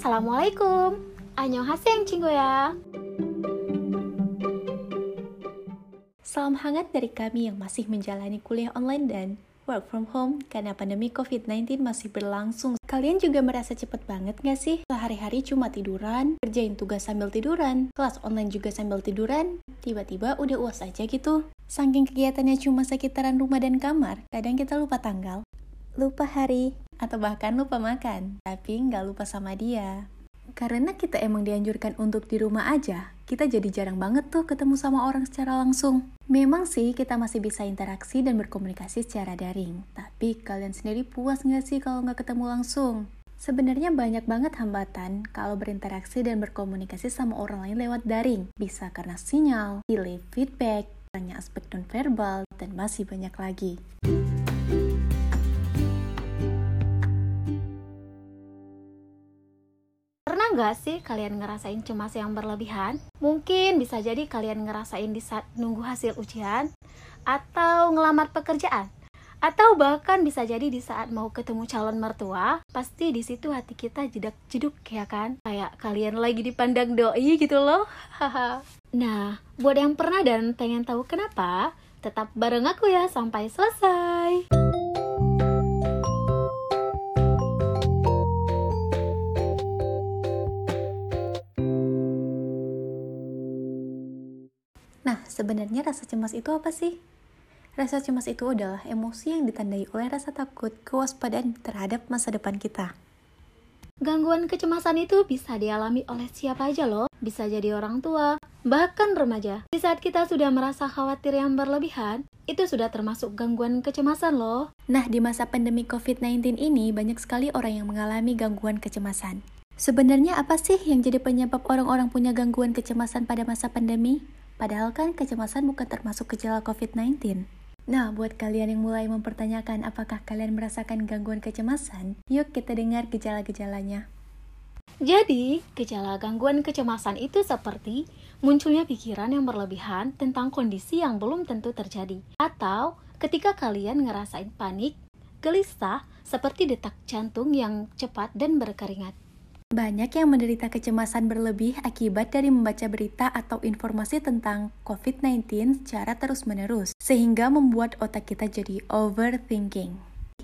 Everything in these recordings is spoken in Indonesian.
Assalamualaikum. Annyeonghaseyo ya. Salam hangat dari kami yang masih menjalani kuliah online dan work from home karena pandemi COVID-19 masih berlangsung. Kalian juga merasa cepet banget gak sih? Sehari-hari cuma tiduran, kerjain tugas sambil tiduran, kelas online juga sambil tiduran, tiba-tiba udah uas aja gitu. Saking kegiatannya cuma sekitaran rumah dan kamar, kadang kita lupa tanggal, lupa hari, atau bahkan lupa makan, tapi nggak lupa sama dia. Karena kita emang dianjurkan untuk di rumah aja, kita jadi jarang banget tuh ketemu sama orang secara langsung. Memang sih kita masih bisa interaksi dan berkomunikasi secara daring, tapi kalian sendiri puas nggak sih kalau nggak ketemu langsung? Sebenarnya banyak banget hambatan kalau berinteraksi dan berkomunikasi sama orang lain lewat daring. Bisa karena sinyal, delay feedback, tanya aspek nonverbal, dan masih banyak lagi. Nggak sih kalian ngerasain cemas yang berlebihan? Mungkin bisa jadi kalian ngerasain di saat nunggu hasil ujian, atau ngelamar pekerjaan, atau bahkan bisa jadi di saat mau ketemu calon mertua, pasti di situ hati kita jedak jeduk ya kan? Kayak kalian lagi dipandang doi gitu loh. nah, buat yang pernah dan pengen tahu kenapa, tetap bareng aku ya sampai selesai. Nah, sebenarnya rasa cemas itu apa sih? Rasa cemas itu adalah emosi yang ditandai oleh rasa takut, kewaspadaan terhadap masa depan kita. Gangguan kecemasan itu bisa dialami oleh siapa aja loh, bisa jadi orang tua, bahkan remaja. Di saat kita sudah merasa khawatir yang berlebihan, itu sudah termasuk gangguan kecemasan loh. Nah, di masa pandemi COVID-19 ini, banyak sekali orang yang mengalami gangguan kecemasan. Sebenarnya apa sih yang jadi penyebab orang-orang punya gangguan kecemasan pada masa pandemi? Padahal kan kecemasan bukan termasuk gejala COVID-19. Nah, buat kalian yang mulai mempertanyakan apakah kalian merasakan gangguan kecemasan, yuk kita dengar gejala-gejalanya. Jadi, gejala gangguan kecemasan itu seperti munculnya pikiran yang berlebihan tentang kondisi yang belum tentu terjadi, atau ketika kalian ngerasain panik, gelisah, seperti detak jantung yang cepat dan berkeringat. Banyak yang menderita kecemasan berlebih akibat dari membaca berita atau informasi tentang COVID-19 secara terus-menerus, sehingga membuat otak kita jadi overthinking.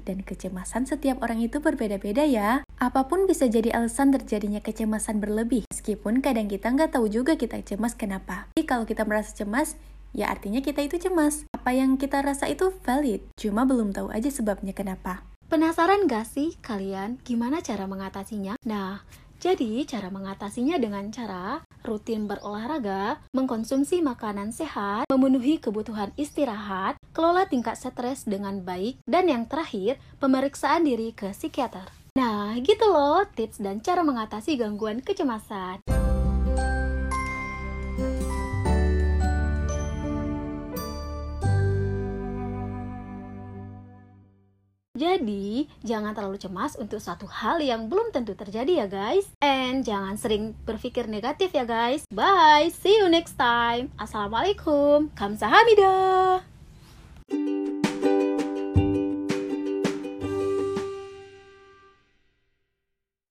Dan kecemasan setiap orang itu berbeda-beda ya. Apa pun bisa jadi alasan terjadinya kecemasan berlebih, meskipun kadang kita nggak tahu juga kita cemas kenapa. Jadi kalau kita merasa cemas, ya artinya kita itu cemas. Apa yang kita rasa itu valid, cuma belum tahu aja sebabnya kenapa. Penasaran gak sih kalian gimana cara mengatasinya? Nah, jadi cara mengatasinya dengan cara rutin berolahraga, mengkonsumsi makanan sehat, memenuhi kebutuhan istirahat, kelola tingkat stres dengan baik, dan yang terakhir, pemeriksaan diri ke psikiater. Nah, gitu loh tips dan cara mengatasi gangguan kecemasan. Jadi, jangan terlalu cemas untuk satu hal yang belum tentu terjadi ya guys. And jangan sering berpikir negatif ya guys. Bye, see you next time. Assalamualaikum. Kamsahamnida.